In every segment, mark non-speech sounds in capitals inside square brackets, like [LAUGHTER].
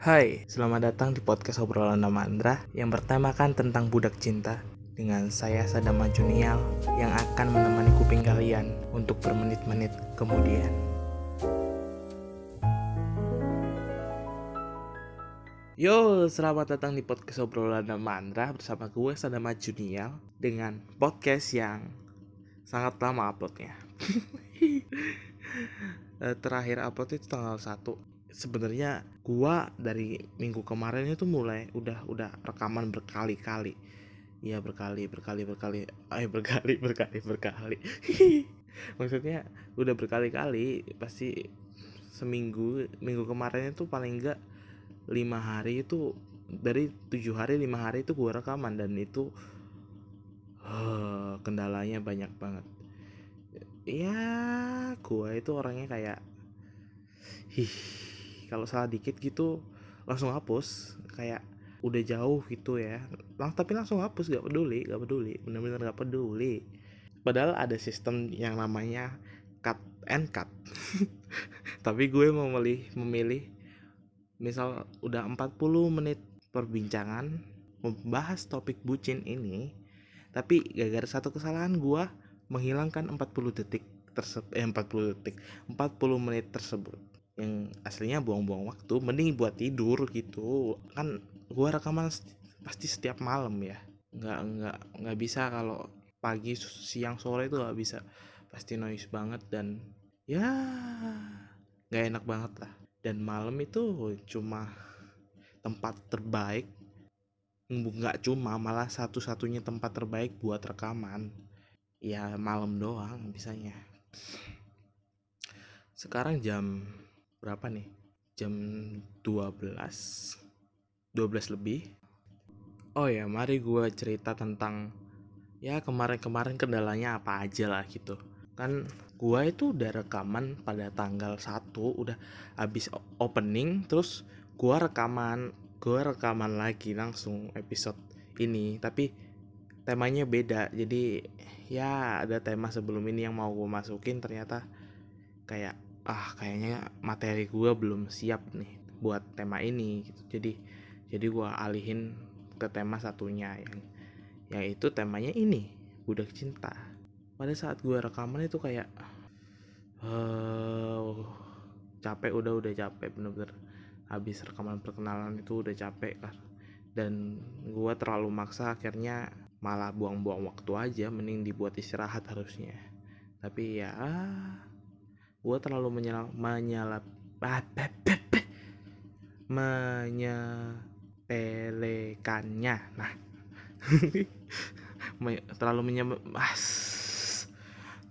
Hai, selamat datang di podcast obrolan Namandra yang bertemakan tentang budak cinta dengan saya Sadama Junial yang akan menemani kuping kalian untuk bermenit-menit kemudian. Yo, selamat datang di podcast obrolan Namandra bersama gue Sadama Junial dengan podcast yang sangat lama uploadnya. [LAUGHS] Eh, terakhir upload itu tanggal 1 sebenarnya gua dari minggu kemarin itu mulai udah udah rekaman berkali-kali. Ya berkali berkali berkali eh berkali berkali berkali. [LAUGHS] Maksudnya udah berkali-kali pasti seminggu minggu kemarin itu paling enggak lima hari itu dari tujuh hari lima hari itu gua rekaman dan itu uh, kendalanya banyak banget. Ya gua itu orangnya kayak hih kalau salah dikit gitu langsung hapus. Kayak udah jauh gitu ya. Lang tapi langsung hapus gak peduli gak peduli. Bener-bener gak peduli. Padahal ada sistem yang namanya cut and cut. [LAUGHS] Tapi gue memilih memilih misal udah 40 menit perbincangan membahas topik bucin ini tapi gara-gara satu kesalahan gue menghilangkan 40 detik tersebut eh 40 detik 40 menit tersebut yang aslinya buang-buang waktu mending buat tidur gitu. Kan gua rekaman pasti setiap malam ya. Nggak nggak nggak bisa kalau pagi siang sore itu nggak bisa. Pasti noise banget dan ya nggak enak banget lah. Dan malam itu cuma tempat terbaik. Nggak cuma malah satu-satunya tempat terbaik buat rekaman. Ya malam doang bisanya. Sekarang jam berapa nih? Jam 12 12 lebih. Oh ya mari gue cerita tentang ya kemarin-kemarin kendalanya apa aja lah gitu. Kan gue itu udah rekaman pada tanggal 1 udah habis opening terus gue rekaman gue rekaman lagi langsung episode ini tapi temanya beda. Jadi ya ada tema sebelum ini yang mau gue masukin ternyata kayak ah kayaknya materi gue belum siap nih buat tema ini gitu. Jadi jadi gue alihin ke tema satunya yang yaitu temanya ini budak cinta. Pada saat gue rekaman itu kayak uh, capek udah udah capek bener-bener. Habis rekaman perkenalan itu udah capek kan dan gue terlalu maksa akhirnya malah buang-buang waktu aja mending dibuat istirahat harusnya. Tapi ya gue terlalu menyala menyalap menyepelekannya nah. [LAUGHS] Terlalu menyebas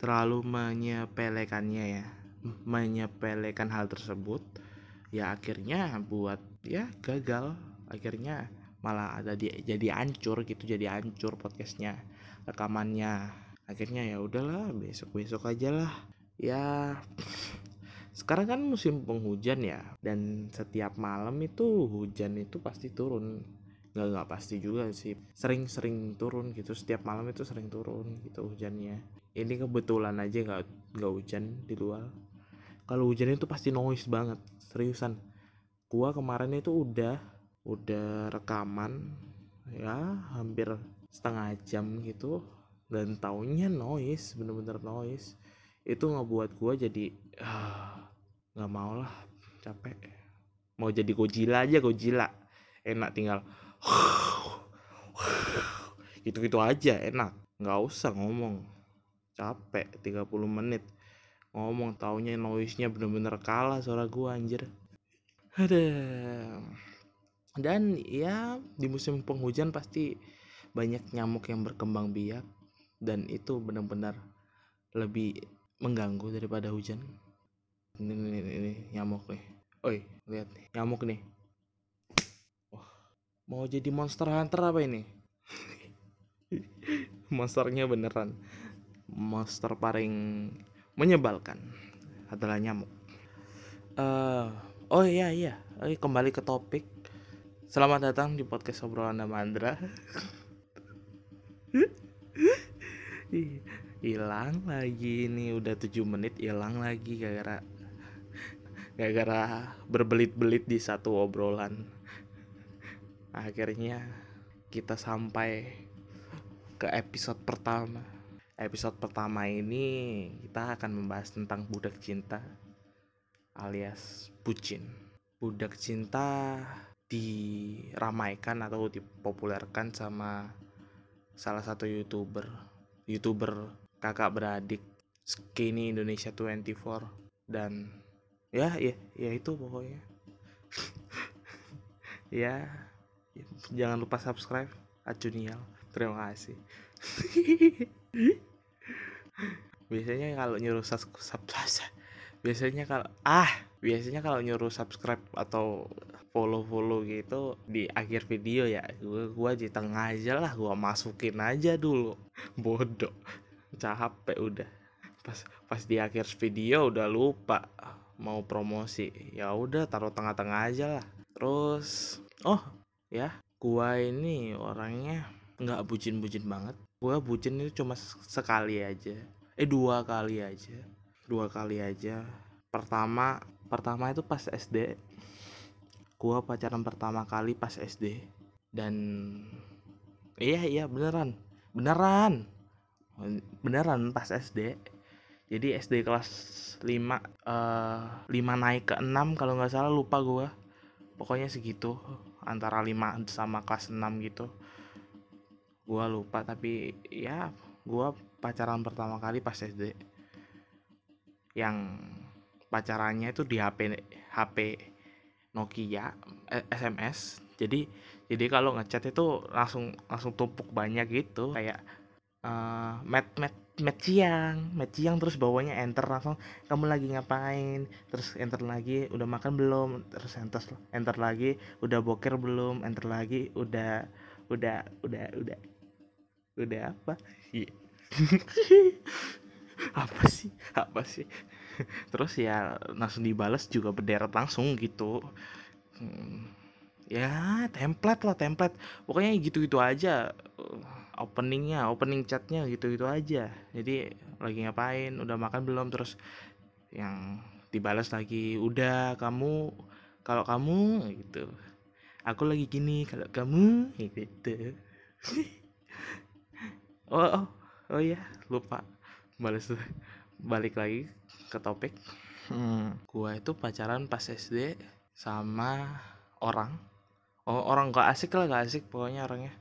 terlalu menyepelekannya ya. Menyepelekan hal tersebut ya akhirnya buat ya gagal. Akhirnya malah ada di, jadi hancur gitu jadi hancur podcastnya rekamannya. Akhirnya ya udahlah besok besok aja lah ya sekarang kan musim penghujan ya dan setiap malam itu hujan itu pasti turun. Nggak nggak pasti juga sih sering-sering turun gitu setiap malam itu sering turun gitu hujannya. Ini kebetulan aja nggak nggak hujan di luar. Kalau hujan itu pasti noise banget seriusan. Gua kemarin itu udah udah rekaman ya hampir setengah jam gitu. Dan taunya noise bener-bener noise itu ngebuat gue jadi ah, nggak uh, mau lah capek. Mau jadi Godzilla aja Godzilla. Enak tinggal [SIGHS] gitu-gitu aja enak. Nggak usah ngomong. Capek 30 menit. Ngomong taunya noise nya bener-bener kalah suara gue anjir. Ada. Dan ya di musim penghujan pasti banyak nyamuk yang berkembang biak. Dan itu benar-benar lebih mengganggu daripada hujan. Ini, ini, ini, ini nyamuk nih. Oi lihat nih nyamuk nih. Wah mau jadi monster hunter apa ini? [LAUGHS] Monsternya beneran. Monster paling menyebalkan adalah nyamuk. Uh, oh iya iya. Kembali ke topik. Selamat datang di podcast obrolan Mandra. [LAUGHS] hilang lagi ini udah 7 menit hilang lagi gara-gara gara-gara berbelit-belit di satu obrolan. Akhirnya kita sampai ke episode pertama. Episode pertama ini kita akan membahas tentang budak cinta alias bucin. Budak cinta diramaikan atau dipopulerkan sama salah satu youtuber. Youtuber kakak beradik skinny Indonesia 24 dan ya ya ya itu pokoknya. [LAUGHS] Ya jangan lupa subscribe Acunial terima kasih. [LAUGHS] Biasanya kalau nyuruh subscribe biasanya kalau ah biasanya kalau nyuruh subscribe atau follow follow gitu di akhir video ya gua gua di tengah aja lah gua masukin aja dulu. [LAUGHS] Bodoh capek udah. Pas pas di akhir video udah lupa mau promosi. Ya udah taruh tengah-tengah aja lah. Terus oh ya gua ini orangnya nggak bucin-bucin banget. Gua bucin itu cuma sekali aja. Eh dua kali aja. Dua kali aja. Pertama pertama itu pas SD gua pacaran pertama kali pas SD dan iya iya beneran. Beneran beneran pas SD jadi SD kelas 5 uh, 5 naik ke 6 kalau nggak salah lupa gue pokoknya segitu antara 5 sama kelas 6 gitu. Gue lupa tapi ya gue pacaran pertama kali pas SD yang pacarannya itu di HP HP Nokia eh, SMS jadi jadi kalau ngechat itu langsung langsung tumpuk banyak gitu. Kayak uh, met met met siang. Met siang terus bawahnya enter langsung kamu lagi ngapain? Terus enter lagi udah makan belum? Terus enter enter lagi udah boker belum? Enter lagi udah udah udah udah udah apa? Yeah. [LAUGHS] apa sih? Apa sih? [LAUGHS] Terus ya langsung dibales juga berderet langsung gitu. Hmm, ya template lah template. Pokoknya gitu gitu aja openingnya opening chatnya gitu-gitu aja. Jadi lagi ngapain udah makan belum? Terus yang dibalas lagi udah kamu kalau kamu gitu. Aku lagi gini kalau kamu gitu. [LAUGHS] Oh oh oh ya lupa. Balas balik lagi ke topik. Hmm, gua itu pacaran pas SD sama orang oh orang gak asik lah gak asik pokoknya orangnya.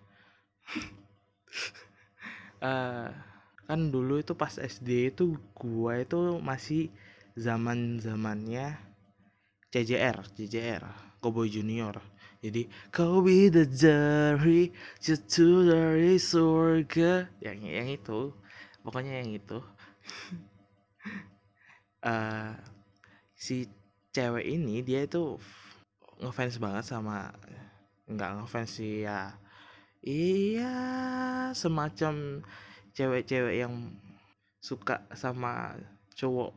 Uh, [LAUGHS] kan dulu itu pas SD itu gua itu masih zaman zamannya CJR CJR Cowboy Junior. Jadi kau bidadari jatuh dari surga. Yang yang itu pokoknya yang itu. Uh, [LAUGHS] si cewek ini dia itu ngefans banget sama nggak ngefans sih ya. Iya semacam cewek-cewek yang suka sama cowok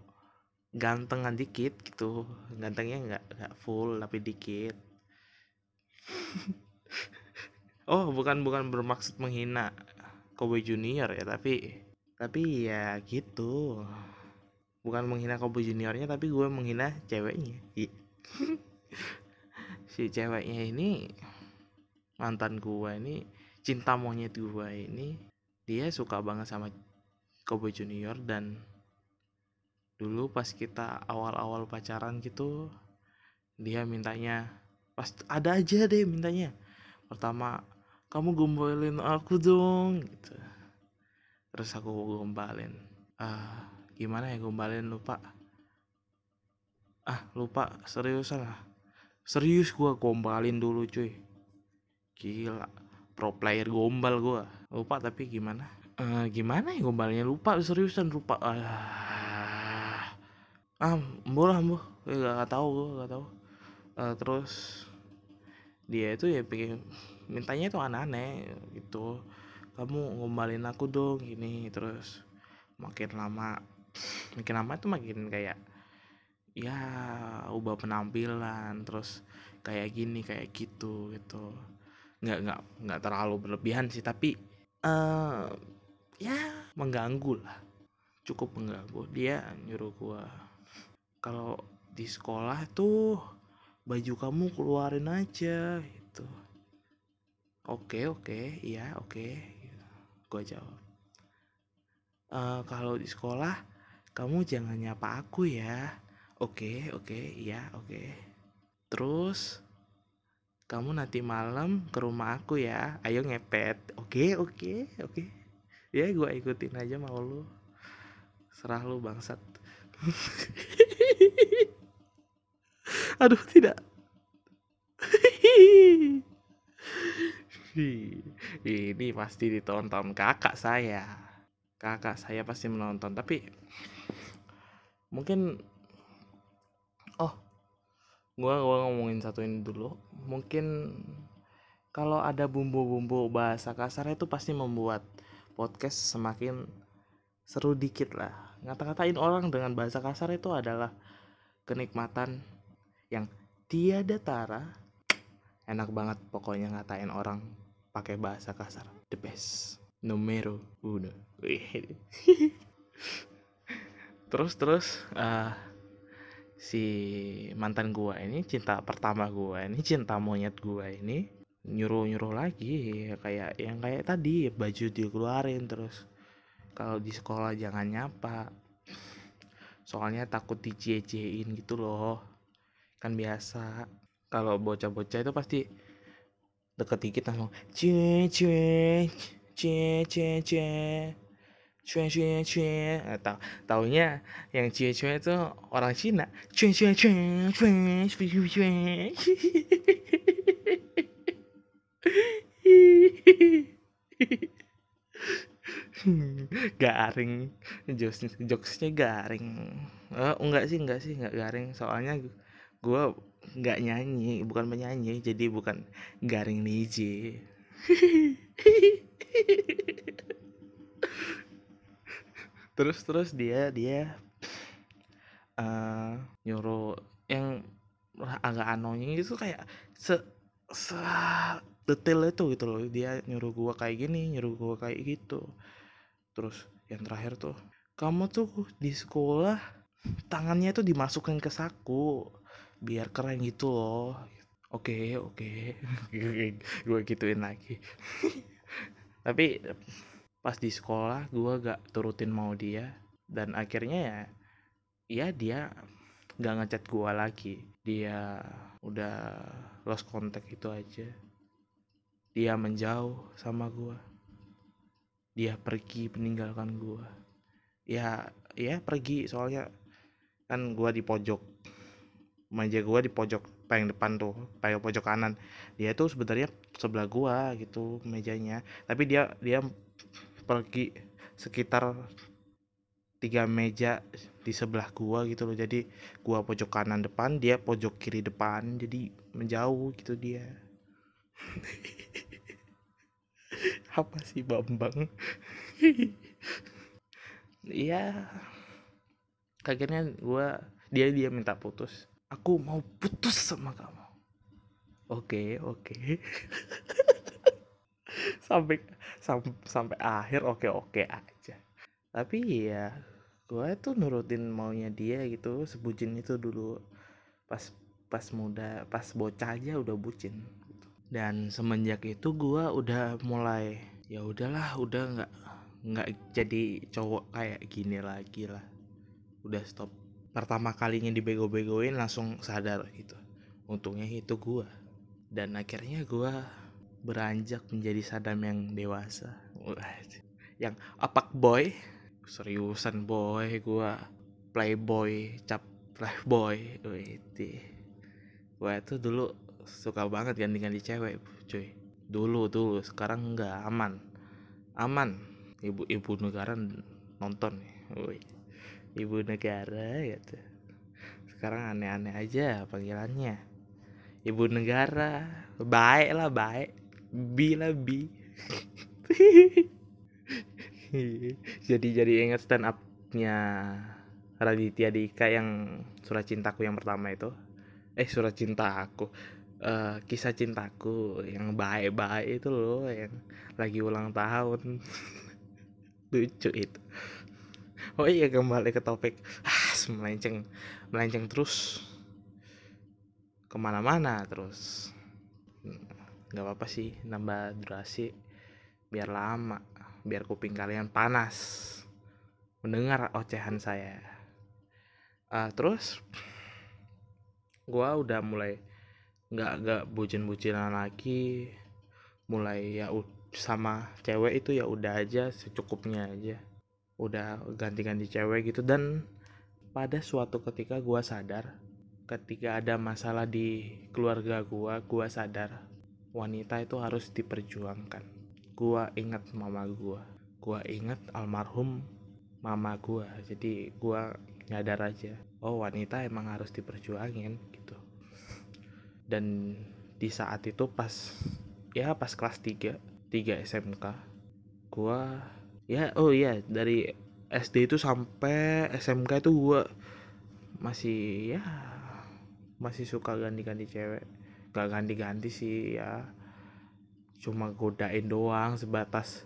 gantengan dikit gitu. Gantengnya nggak nggak full tapi dikit. [LAUGHS] Oh bukan bukan bermaksud menghina Cowboy Junior ya tapi tapi ya gitu. Bukan menghina Cowboy Juniornya tapi gue menghina ceweknya. [LAUGHS] Si ceweknya ini mantan gua ini cinta monyet gua ini dia suka banget sama Kobe Junior dan dulu pas kita awal-awal pacaran gitu dia mintanya pas ada aja deh mintanya. Pertama kamu gombalin aku dong gitu. Terus aku gombalin ah gimana ya gombalin? Lupa. Ah lupa seriusan lah. Serius gua gombalin dulu cuy Gila, pro player gombal gue. Lupa tapi gimana? Uh, gimana ya gombalnya lupa seriusan lupa. Uh, ah, mbo lah mbo. Eh, gak, gak tau gue, gak tau. Uh, terus dia itu ya pengen mintanya itu aneh-aneh gitu. Kamu ngombalin aku dong gini terus makin lama makin lama itu makin kayak ya ubah penampilan terus kayak gini kayak gitu gitu nggak nggak nggak terlalu berlebihan sih tapi uh, ya mengganggu lah. Cukup mengganggu. Dia nyuruh gua kalau di sekolah tuh baju kamu keluarin aja gitu. Oke oke iya oke gue jawab e, kalau di sekolah kamu jangan nyapa aku ya. Oke oke iya oke. Terus kamu nanti malam ke rumah aku ya. Ayo ngepet. Oke oke oke. Ya gue ikutin aja mau lu. Serah lu bangsat. [LAUGHS] Aduh tidak. [LAUGHS] Ini pasti ditonton kakak saya. Kakak saya pasti menonton tapi mungkin gua gua ngomongin satu ini dulu. Mungkin kalau ada bumbu-bumbu bahasa kasar itu pasti membuat podcast semakin seru dikit lah. Ngata-ngatain orang dengan bahasa kasar itu adalah kenikmatan yang tiada tara. Enak banget pokoknya ngatain orang pakai bahasa kasar. The best. Numero uno. [LAUGHS] Terus terus uh, si mantan gua ini cinta pertama gua ini cinta monyet gua ini nyuruh nyuruh lagi kayak yang kayak tadi baju dikeluarin terus. Kalau di sekolah jangan nyapa. Soalnya takut dicie-ciein gitu loh. Kan biasa. Kalau bocah-bocah itu pasti deket dikit langsung cie cie cie cie cie cuy cuy cuy tahu taunya yang cuy cuy itu orang Cina cuy cuy cuy cuy cuy cuy garing jokes jokesnya garing oh, enggak sih enggak sih enggak garing soalnya gue nggak nyanyi bukan penyanyi jadi bukan garing niji [LAUGHS] terus terus dia dia uh, nyuruh yang agak annoying itu kayak se se detail itu gitu loh. Dia nyuruh gua kayak gini nyuruh gua kayak gitu. Terus yang terakhir tuh kamu tuh di sekolah tangannya tuh dimasukkan ke saku biar keren gitu loh. Oke oke. [LAUGHS] Gue gituin lagi. [LAUGHS] Tapi pas di sekolah gue gak turutin mau dia dan akhirnya ya ya dia gak ngechat gue lagi. Dia udah lost contact itu aja. Dia menjauh sama gue dia pergi meninggalkan gue ya ya pergi soalnya kan gue di pojok. Meja gue di pojok paling depan tuh paling pojok kanan. Dia tuh sebenarnya sebelah gue gitu mejanya. Tapi dia dia pergi sekitar tiga meja di sebelah gua gitu loh. Jadi gua pojok kanan depan dia pojok kiri depan. Jadi menjauh gitu dia. [LAUGHS] Apa sih Bambang? [LAUGHS] Iya. Akhirnya gua dia dia minta putus. Aku mau putus sama kamu. Oke oke. [LAUGHS] Sampai sampai sampai akhir oke oke aja. Tapi ya gue tuh nurutin maunya dia gitu sebutin itu dulu. Pas pas muda pas bocah aja udah bucin gitu. dan semenjak itu gue udah mulai ya udahlah udah nggak nggak jadi cowok kayak gini lagi lah. Udah stop. Pertama kalinya dibego-begoin langsung sadar gitu. Untungnya itu gue dan akhirnya gue beranjak menjadi Sadam yang dewasa. Yang apak boy seriusan boy gua playboy cap playboy. Itu gua itu dulu suka banget ganti-ganti cewek cuy. Dulu dulu sekarang enggak aman. Aman. Ibu-ibu negara nonton. Ibu negara gitu. Sekarang aneh-aneh aja panggilannya. Ibu negara baik lah baik Bila bi. [LAUGHS] Jadi jadi inget stand upnya Raditya Dika yang surat cintaku yang pertama itu? Eh surat cintaku. Uh, kisah cintaku yang baik-baik itu loh yang lagi ulang tahun. [LAUGHS] Lucu itu. Oh iya kembali ke topik. Ah melenceng melenceng terus. Ke mana-mana terus nggak apa-apa sih nambah durasi biar lama biar kuping kalian panas. Mendengar ocehan saya. Uh, terus gua udah mulai nggak nggak bucin-bucinan lagi. Mulai ya sama cewek itu ya udah aja secukupnya aja. Udah ganti-ganti cewek gitu. Dan pada suatu ketika gua sadar ketika ada masalah di keluarga gua gua sadar wanita itu harus diperjuangkan. Gua ingat mama gua. Gua ingat almarhum mama gua. Jadi gua nyadar aja oh wanita emang harus diperjuangin gitu. Dan di saat itu pas ya pas kelas 3 3 SMK gua ya oh iya dari SD itu sampai SMK itu gua masih ya masih suka ganti-ganti cewek gak ganti-ganti sih ya. Cuma godain doang sebatas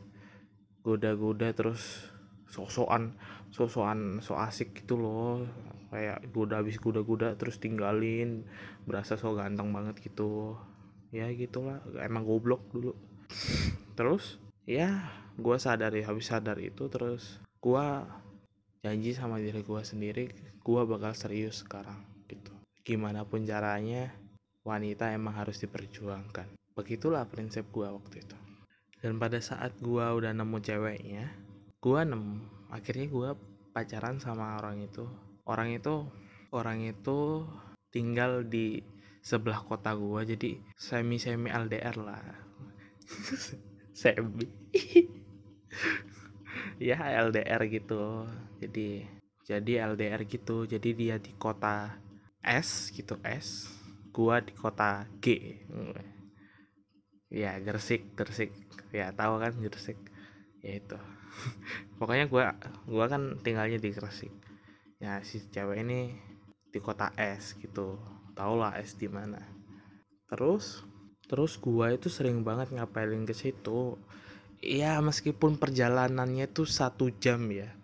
goda-goda terus sosokan sosokan so asik gitu loh. Kayak goda habis goda-goda terus tinggalin berasa so ganteng banget gitu. Ya gitulah emang goblok dulu. Terus ya gue sadar ya habis sadar itu terus gue janji sama diri gue sendiri gue bakal serius sekarang gitu. Gimana pun caranya wanita emang harus diperjuangkan. Begitulah prinsip gua waktu itu. Dan pada saat gua udah nemu ceweknya gua nemu akhirnya gua pacaran sama orang itu. Orang itu orang itu tinggal di sebelah kota gua jadi [LAUGHS] semi semi LDR lah. [LAUGHS] Semi. Ya LDR gitu. Jadi jadi LDR gitu. Jadi dia di kota S gitu S gua di kota G. Ya Gresik Gresik. Ya tahu kan Gresik? Ya itu. [LAUGHS] Pokoknya gua gua kan tinggalnya di Gresik. Ya si cewek ini di kota S gitu. Tau lah S di mana. Terus terus gua itu sering banget ngapain ke situ. Ya meskipun perjalanannya tuh satu jam ya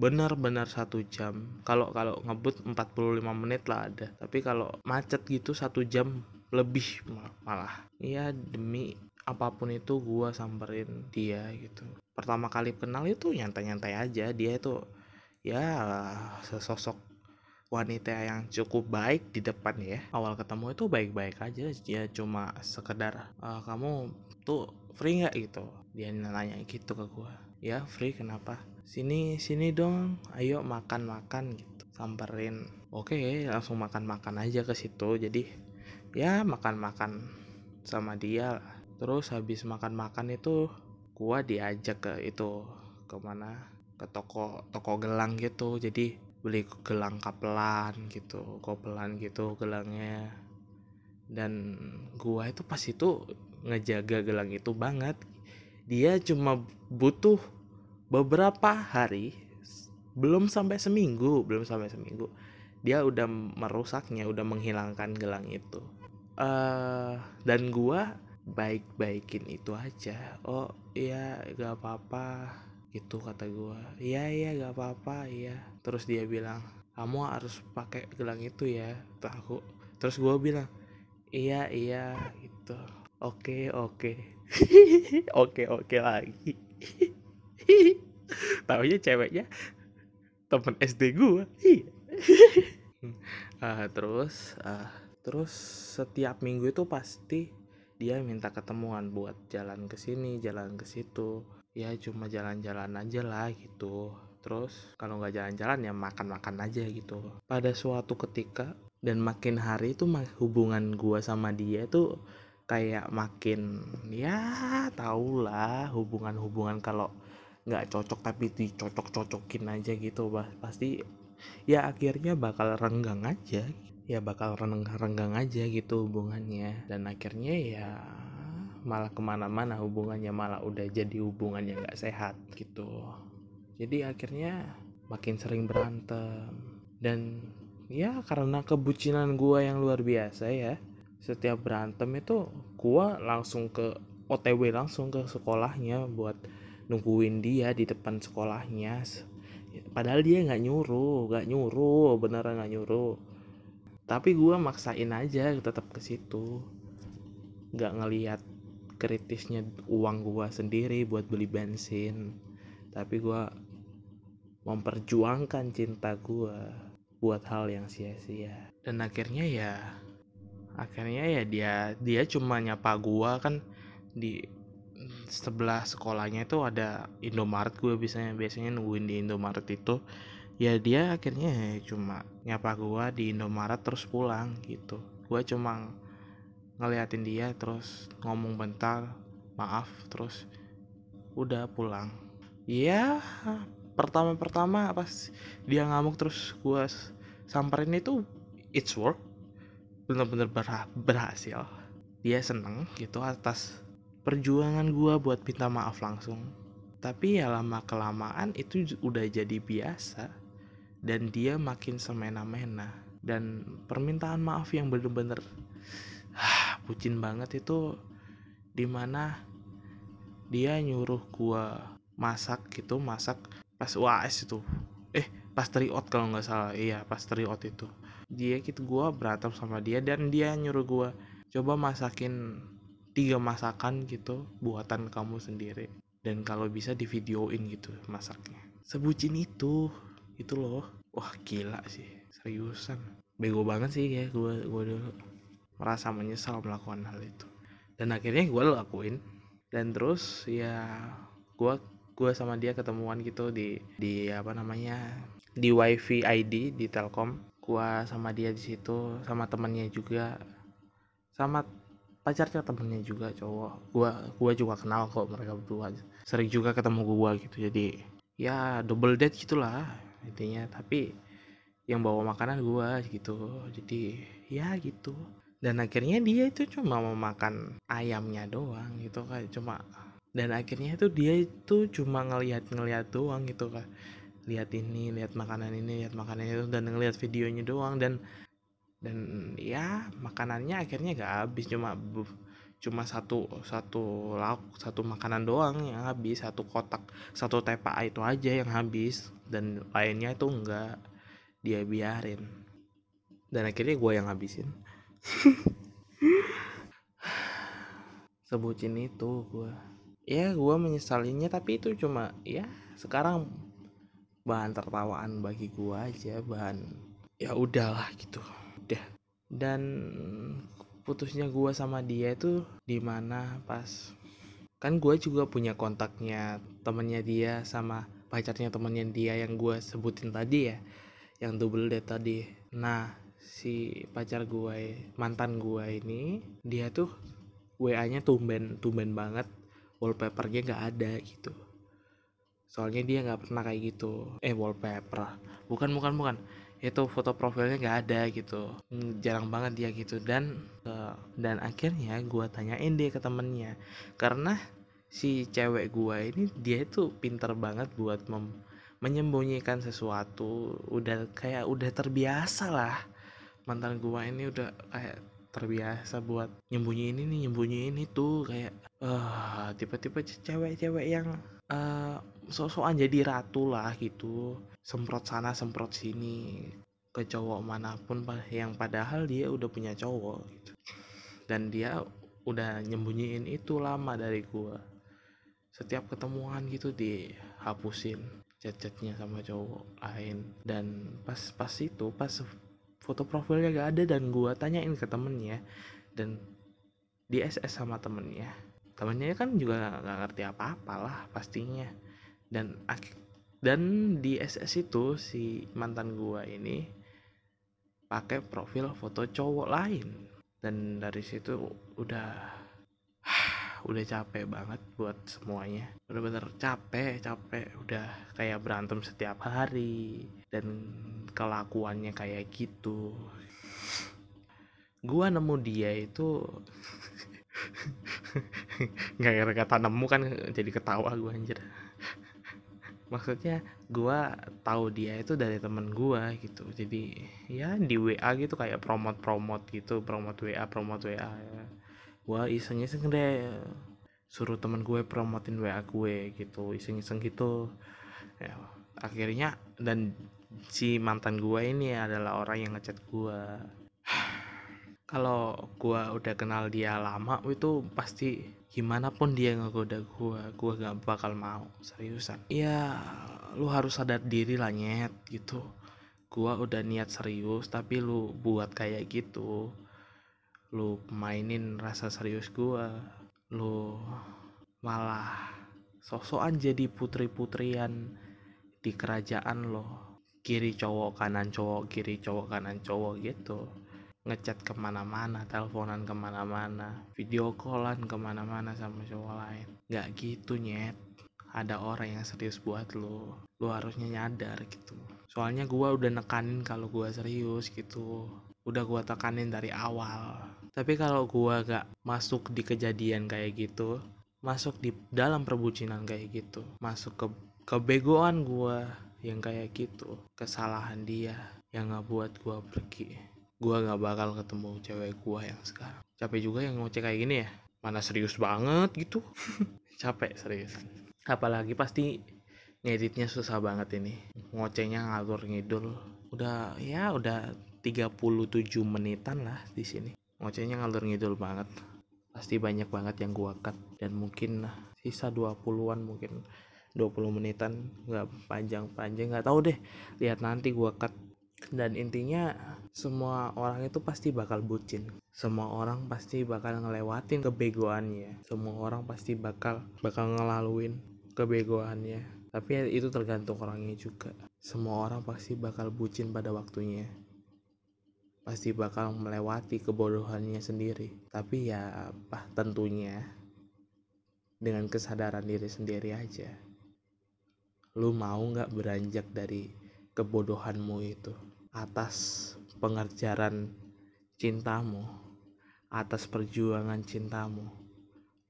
benar-benar satu jam. Kalau kalau ngebut 45 menit lah ada. Tapi kalau macet gitu satu jam lebih malah. Iya demi apa pun itu gua samperin dia gitu. Pertama kali kenal itu nyantai-nyantai aja. Dia itu ya sesosok wanita yang cukup baik di depan ya. Awal ketemu itu baik-baik aja. Dia cuma sekedar e, kamu tuh free nggak? gitu. Dia nanya gitu ke gua. Ya free kenapa sini sini dong. Ayo makan makan gitu. Samperin. Oke langsung makan makan aja ke situ. Jadi ya makan makan sama dia terus habis makan makan itu gua diajak ke itu ke mana ke toko toko gelang gitu. Jadi beli gelang kapelan gitu kopelan gitu gelangnya. Dan gua itu pas itu ngejaga gelang itu banget. Dia cuma butuh beberapa hari belum sampai seminggu belum sampai seminggu dia udah merusaknya udah menghilangkan gelang itu. Uh, dan gua baik-baikin itu aja. Oh iya gak apa-apa gitu kata gua. Iya iya gak apa-apa iya. Terus dia bilang kamu harus pakai gelang itu ya aku terus gua bilang iya iya gitu. Oke oke. [LAUGHS] Oke oke lagi [LAUGHS] tahunya ceweknya. Temen SD gue uh, [LAUGHS] terus uh, terus setiap minggu itu pasti dia minta ketemuan buat jalan ke sini jalan ke situ. Ya cuma jalan-jalan aja lah gitu. Terus kalau nggak jalan-jalan ya makan-makan aja gitu. Pada suatu ketika dan makin hari itu hubungan gua sama dia tuh kayak makin ya tau lah hubungan-hubungan kalau nggak cocok tapi dicocok-cocokin aja gitu bah. Pasti ya akhirnya bakal renggang aja. Ya bakal renggang-renggang aja gitu hubungannya. Dan akhirnya ya malah ke mana-mana hubungannya malah udah jadi hubungan yang nggak sehat gitu. Jadi akhirnya makin sering berantem. Dan ya karena kebucinan gua yang luar biasa ya setiap berantem itu gua langsung ke OTW langsung ke sekolahnya buat nungguin dia di depan sekolahnya. Padahal dia nggak nyuruh nggak nyuruh beneran nggak nyuruh. Tapi gue maksain aja tetap ke situ. Nggak ngelihat kritisnya uang gue sendiri buat beli bensin. Tapi gue memperjuangkan cinta gue buat hal yang sia-sia. Dan akhirnya ya akhirnya ya dia dia cuma nyapa gue kan di sebelah sekolahnya itu ada Indomaret gue biasanya biasanya nungguin di Indomaret itu. Ya dia akhirnya cuma nyapa gue di Indomaret terus pulang gitu. Gue cuma ngeliatin dia terus ngomong bentar maaf terus udah pulang. Ya pertama-pertama pas dia ngamuk terus gue samperin itu it's work. Bener-bener berhasil. Dia seneng gitu atas perjuangan gue buat minta maaf langsung. Tapi ya lama kelamaan itu udah jadi biasa. Dan dia makin semena-mena. Dan permintaan maaf yang bener-bener ah, bucin banget itu di mana dia nyuruh gue masak gitu masak pas UAS itu. Eh pas triot kalau nggak salah. Iya pas triot itu. Dia gitu gue berantem sama dia dan dia nyuruh gue coba masakin tiga masakan gitu buatan kamu sendiri. Dan kalau bisa di videoin gitu masaknya. Sebucin itu itu loh. Wah gila sih. Seriusan. Bego banget sih ya gue gue dulu. Merasa menyesal melakukan hal itu. Dan akhirnya gue lakuin. Dan terus ya gue gue sama dia ketemuan gitu di di apa namanya di wifi ID di Telkom. Gue sama dia di situ sama temennya juga. Sama pacarnya temennya juga cowok. Gua gua juga kenal kok mereka berdua. Sering juga ketemu gua gitu. Jadi ya double date gitulah intinya. Tapi yang bawa makanan gua gitu. Jadi ya gitu. Dan akhirnya dia itu cuma mau makan ayamnya doang gitu kan. Cuma dan akhirnya itu dia itu cuma ngelihat ngelihat doang gitu kan. Lihat ini lihat makanan ini lihat makanan itu dan ngelihat videonya doang. Dan dan ya makanannya akhirnya gak habis cuma cuma satu satu lauk satu makanan doang yang habis satu kotak satu tepa itu aja yang habis dan lainnya itu enggak dia biarin dan akhirnya gue yang habisin [LAUGHS] sebutin itu gue ya gue menyesalinya tapi itu cuma ya sekarang bahan tertawaan bagi gue aja bahan ya udahlah gitu dan putusnya gue sama dia itu di mana pas kan gue juga punya kontaknya temennya dia sama pacarnya temennya dia yang gue sebutin tadi ya yang double date tadi. Nah si pacar gue mantan gue ini dia tuh wa nya tumben tumben banget. Wallpapernya gak ada gitu. Soalnya dia nggak pernah kayak gitu. Eh wallpaper. Bukan bukan bukan itu foto profilnya nggak ada gitu. Hmm, jarang banget dia gitu. Dan uh, dan akhirnya gue tanyain dia ke temennya. Karena si cewek gue ini dia itu pinter banget buat mem menyembunyikan sesuatu. Udah kayak udah terbiasa lah. Mantan gue ini udah kayak terbiasa buat nyembunyiin ini nyembunyiin itu. Kayak uh, tipe-tipe cewek-cewek yang uh, sok-sokan jadi ratu lah gitu semprot sana semprot sini ke cowok mana pun yang padahal dia udah punya cowok gitu. Dan dia udah nyembunyiin itu lama dari gua. Setiap ketemuan gitu dihapusin chat-chatnya sama cowok lain. Dan pas pas itu pas foto profilnya gak ada dan gua tanyain ke temennya dan di SS sama temennya. Temennya kan juga nggak ngerti apa-apa lah pastinya. Dan dan di SS itu si mantan gua ini pakai profil foto cowok lain. Dan dari situ udah [SIGHS] udah capek banget buat semuanya. Udah bener capek capek. Udah kayak berantem setiap hari. Dan kelakuannya kayak gitu. Gua nemu dia itu [LAUGHS] nggak kira kata nemu kan jadi ketawa gua anjir maksudnya gue tahu dia itu dari temen gue gitu. Jadi ya di WA gitu kayak promote promote gitu promote WA promote WA ya. gue iseng iseng deh suruh temen gue promotin WA gue gitu iseng iseng gitu. Ya akhirnya dan si mantan gue ini adalah orang yang ngechat gue kalau gue udah kenal dia lama itu pasti gimana pun dia ngegoda gue gue gak bakal mau seriusan. Ya lu harus sadar diri lah nyet gitu. Gue udah niat serius tapi lu buat kayak gitu lu mainin rasa serius gue lu malah sosokan jadi putri-putrian di kerajaan lo. Kiri cowok kanan cowok kiri cowok kanan cowok gitu ngechat ke mana-mana, teleponan ke mana-mana, video callan ke mana-mana sama cowok lain. Gak gitu nyet. Ada orang yang serius buat lo. Lo harusnya nyadar gitu. Soalnya gua udah nekanin kalau gua serius gitu. Udah gua tekanin dari awal. Tapi kalau gua gak masuk di kejadian kayak gitu, masuk di dalam perbucinan kayak gitu, masuk ke kebegoan gua yang kayak gitu, kesalahan dia yang nggak buat gua pergi gue nggak bakal ketemu cewek gue yang sekarang. Capek juga yang ngoceh kayak gini ya. Mana serius banget gitu. [LAUGHS] Capek serius. Apalagi pasti ngeditnya susah banget ini. Ngocehnya ngalur ngidul. Udah ya udah 37 menitan lah di sini. Ngocehnya ngalur ngidul banget. Pasti banyak banget yang gua cut. Dan mungkin sisa 20-an mungkin 20 menitan. Nggak panjang-panjang nggak tahu deh. Lihat nanti gua cut dan intinya semua orang itu pasti bakal bucin. Semua orang pasti bakal ngelewatin kebegoannya. Semua orang pasti bakal bakal ngelaluin kebegoannya. Tapi itu tergantung orangnya juga. Semua orang pasti bakal bucin pada waktunya. Pasti bakal melewati kebodohannya sendiri. Tapi ya apa tentunya dengan kesadaran diri sendiri aja. Lu mau nggak beranjak dari kebodohanmu itu atas pengerjaan cintamu, atas perjuangan cintamu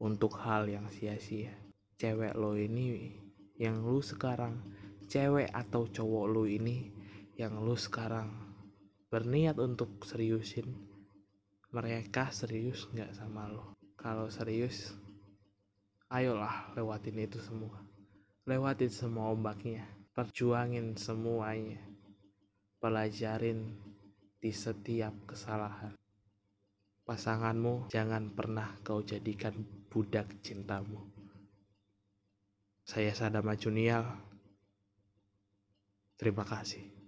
untuk hal yang sia-sia. Cewek lo ini yang lu sekarang, cewek atau cowok lo ini yang lu sekarang berniat untuk seriusin, mereka serius nggak sama lo? Kalau serius, ayolah lewatin itu semua. Lewatin semua ombaknya, perjuangin semuanya pelajarin di setiap kesalahan. Pasanganmu jangan pernah kau jadikan budak cintamu. Saya Sadama Junial. Terima kasih.